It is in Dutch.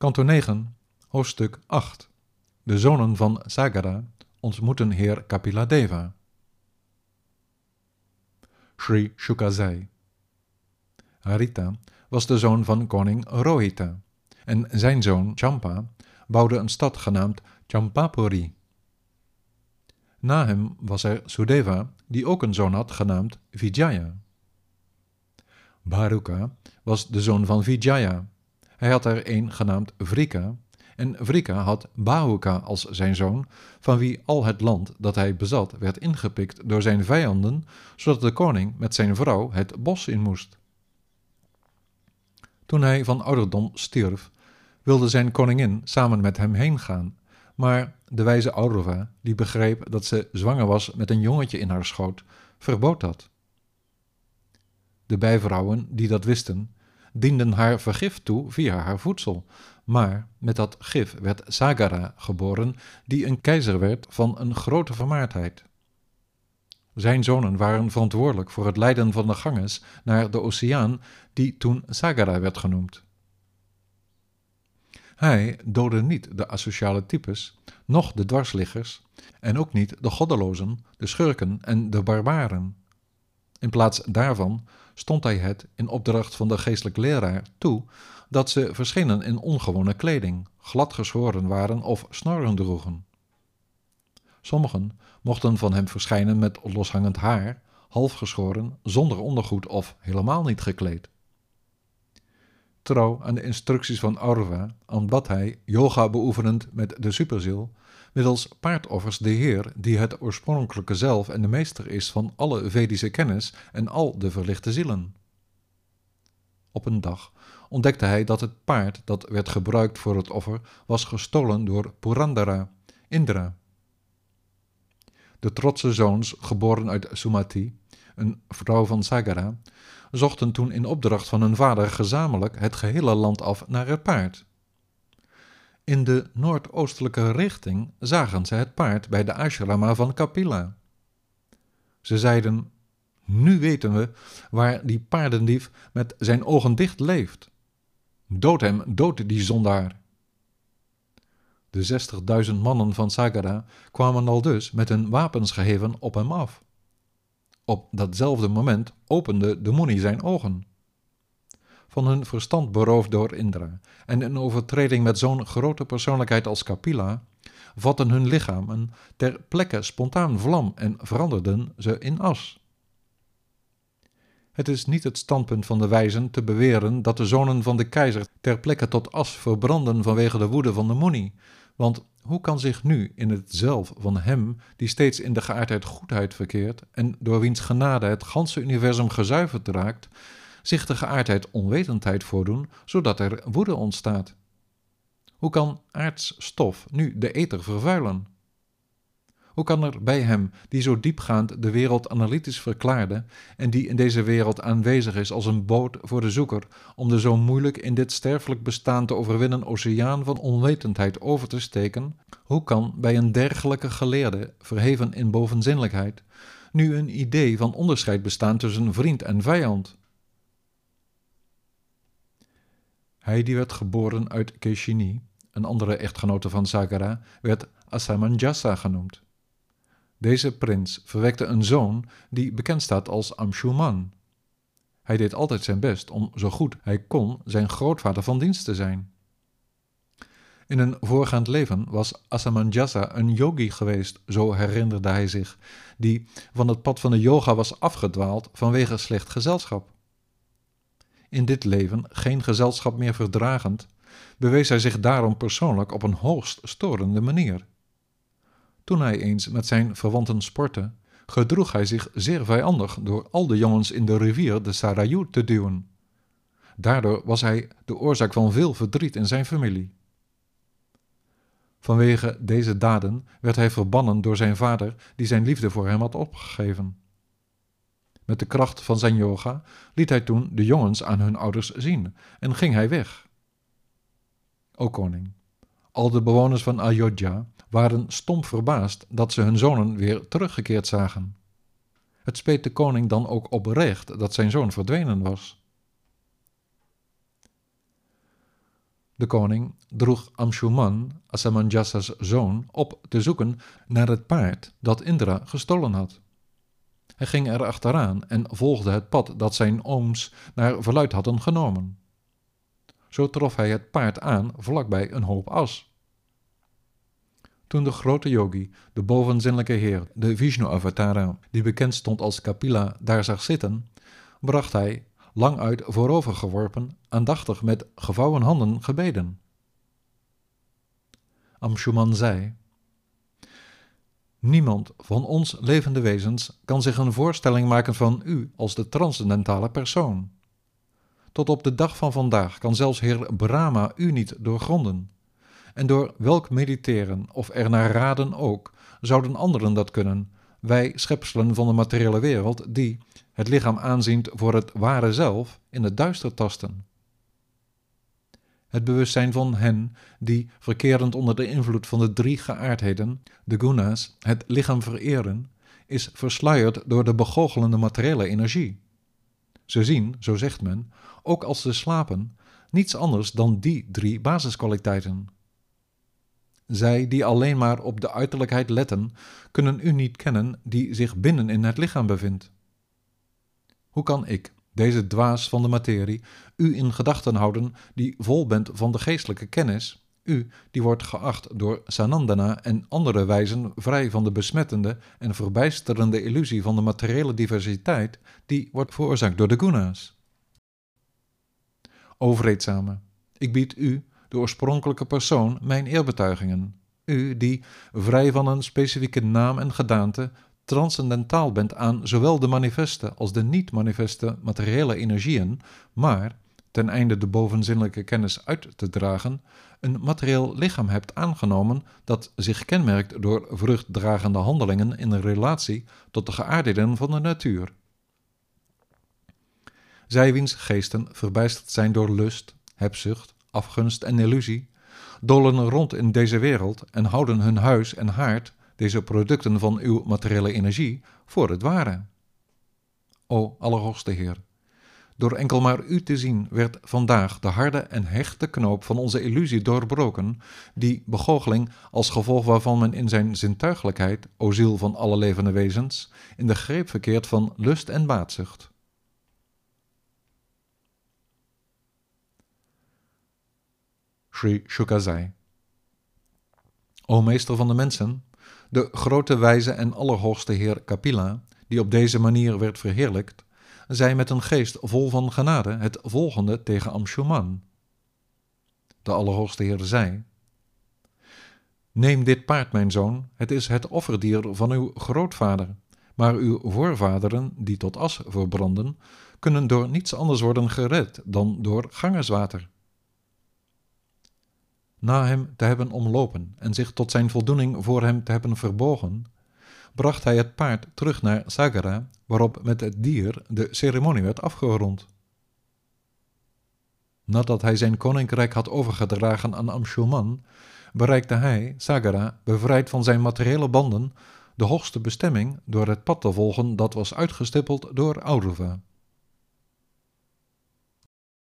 Kanto 9, hoofdstuk 8. De zonen van Sagara ontmoeten heer Kapiladeva. Sri Shukazai. Harita was de zoon van koning Rohita en zijn zoon Champa bouwde een stad genaamd Champapuri. Na hem was er Sudeva, die ook een zoon had genaamd Vijaya. Baruka was de zoon van Vijaya. Hij had er een genaamd Vrika, en Vrika had Bahuka als zijn zoon, van wie al het land dat hij bezat werd ingepikt door zijn vijanden, zodat de koning met zijn vrouw het bos in moest. Toen hij van ouderdom stierf, wilde zijn koningin samen met hem heen gaan, maar de wijze Aurova, die begreep dat ze zwanger was met een jongetje in haar schoot, verbood dat. De bijvrouwen die dat wisten, dienden haar vergif toe via haar voedsel, maar met dat gif werd Sagara geboren, die een keizer werd van een grote vermaardheid. Zijn zonen waren verantwoordelijk voor het leiden van de Ganges naar de oceaan, die toen Sagara werd genoemd. Hij doodde niet de asociale types, noch de dwarsliggers, en ook niet de goddelozen, de schurken en de barbaren. In plaats daarvan stond hij het in opdracht van de geestelijk leraar toe dat ze verschenen in ongewone kleding, glad geschoren waren of snorren droegen. Sommigen mochten van hem verschijnen met loshangend haar, half geschoren, zonder ondergoed of helemaal niet gekleed. Trouw aan de instructies van Aurva aanbad hij, yoga beoefenend met de superziel, middels paardoffers de Heer, die het oorspronkelijke zelf en de meester is van alle Vedische kennis en al de verlichte zielen. Op een dag ontdekte hij dat het paard dat werd gebruikt voor het offer was gestolen door Purandara, Indra. De trotse zoons, geboren uit Sumati, een vrouw van Sagara, zochten toen in opdracht van hun vader gezamenlijk het gehele land af naar het paard. In de noordoostelijke richting zagen ze het paard bij de ashrama van Kapila. Ze zeiden: Nu weten we waar die paardendief met zijn ogen dicht leeft. Dood hem, dood die zondaar. De zestigduizend mannen van Sagara kwamen al dus met hun wapens geheven op hem af. Op datzelfde moment opende de Muni zijn ogen. Van hun verstand beroofd door Indra en in overtreding met zo'n grote persoonlijkheid als Kapila, vatten hun lichamen ter plekke spontaan vlam en veranderden ze in as. Het is niet het standpunt van de wijzen te beweren dat de zonen van de keizer ter plekke tot as verbranden vanwege de woede van de Muni, want hoe kan zich nu in het zelf van hem, die steeds in de geaardheid goedheid verkeert en door wiens genade het ganse universum gezuiverd raakt, zich de geaardheid onwetendheid voordoen, zodat er woede ontstaat? Hoe kan aards stof nu de ether vervuilen? Hoe kan er bij hem, die zo diepgaand de wereld analytisch verklaarde en die in deze wereld aanwezig is als een boot voor de zoeker om de zo moeilijk in dit sterfelijk bestaan te overwinnen oceaan van onwetendheid over te steken, hoe kan bij een dergelijke geleerde, verheven in bovenzinnelijkheid, nu een idee van onderscheid bestaan tussen vriend en vijand? Hij die werd geboren uit Keshini, een andere echtgenote van Sagara, werd Asamanjasa genoemd. Deze prins verwekte een zoon die bekend staat als Amshuman. Hij deed altijd zijn best om zo goed hij kon zijn grootvader van dienst te zijn. In een voorgaand leven was Asamanjasa een yogi geweest, zo herinnerde hij zich, die van het pad van de yoga was afgedwaald vanwege slecht gezelschap. In dit leven geen gezelschap meer verdragend, bewees hij zich daarom persoonlijk op een hoogst storende manier. Toen hij eens met zijn verwanten sportte, gedroeg hij zich zeer vijandig door al de jongens in de rivier de Sarayu te duwen. Daardoor was hij de oorzaak van veel verdriet in zijn familie. Vanwege deze daden werd hij verbannen door zijn vader, die zijn liefde voor hem had opgegeven. Met de kracht van zijn yoga liet hij toen de jongens aan hun ouders zien en ging hij weg. O koning, al de bewoners van Ayodhya waren stom verbaasd dat ze hun zonen weer teruggekeerd zagen. Het speet de koning dan ook oprecht dat zijn zoon verdwenen was. De koning droeg Amshuman, Asamanjasa's zoon, op te zoeken naar het paard dat Indra gestolen had. Hij ging er achteraan en volgde het pad dat zijn ooms naar verluid hadden genomen. Zo trof hij het paard aan vlakbij een hoop as. Toen de grote yogi, de bovenzinnelijke heer, de Vishnu-avatara, die bekend stond als Kapila, daar zag zitten, bracht hij, lang uit voorover geworpen, aandachtig met gevouwen handen gebeden. Amshuman zei: Niemand van ons levende wezens kan zich een voorstelling maken van u als de transcendentale persoon. Tot op de dag van vandaag kan zelfs Heer Brahma u niet doorgronden. En door welk mediteren of er naar raden ook, zouden anderen dat kunnen, wij schepselen van de materiële wereld die, het lichaam aanziend voor het ware zelf, in het duister tasten. Het bewustzijn van hen die, verkerend onder de invloed van de drie geaardheden, de guna's, het lichaam vereren, is versluierd door de begoochelende materiële energie. Ze zien, zo zegt men, ook als ze slapen, niets anders dan die drie basiskwaliteiten. Zij die alleen maar op de uiterlijkheid letten, kunnen u niet kennen die zich binnen in het lichaam bevindt. Hoe kan ik, deze dwaas van de materie, u in gedachten houden die vol bent van de geestelijke kennis, u die wordt geacht door Sanandana en andere wijzen vrij van de besmettende en verbijsterende illusie van de materiële diversiteit die wordt veroorzaakt door de guna's? O ik bied u, de oorspronkelijke persoon, mijn eerbetuigingen. U die, vrij van een specifieke naam en gedaante, transcendentaal bent aan zowel de manifeste als de niet-manifeste materiële energieën, maar, ten einde de bovenzinnelijke kennis uit te dragen, een materieel lichaam hebt aangenomen dat zich kenmerkt door vruchtdragende handelingen in relatie tot de geaardheden van de natuur. Zij wiens geesten verbijsterd zijn door lust, hebzucht, afgunst en illusie, dolen rond in deze wereld en houden hun huis en haard, deze producten van uw materiële energie, voor het ware. O Allerhoogste Heer, door enkel maar u te zien werd vandaag de harde en hechte knoop van onze illusie doorbroken, die begoocheling als gevolg waarvan men in zijn zintuigelijkheid, o ziel van alle levende wezens, in de greep verkeert van lust en baatzucht. Sri Shuka zei. O meester van de mensen, de grote wijze en allerhoogste heer Kapila, die op deze manier werd verheerlijkt, zei met een geest vol van genade het volgende tegen Amshuman. De allerhoogste heer zei, Neem dit paard, mijn zoon, het is het offerdier van uw grootvader, maar uw voorvaderen, die tot as verbranden, kunnen door niets anders worden gered dan door gangerswater na hem te hebben omlopen en zich tot zijn voldoening voor hem te hebben verbogen, bracht hij het paard terug naar Sagara, waarop met het dier de ceremonie werd afgerond. Nadat hij zijn koninkrijk had overgedragen aan Amshuman, bereikte hij, Sagara, bevrijd van zijn materiële banden, de hoogste bestemming door het pad te volgen dat was uitgestippeld door Auruva.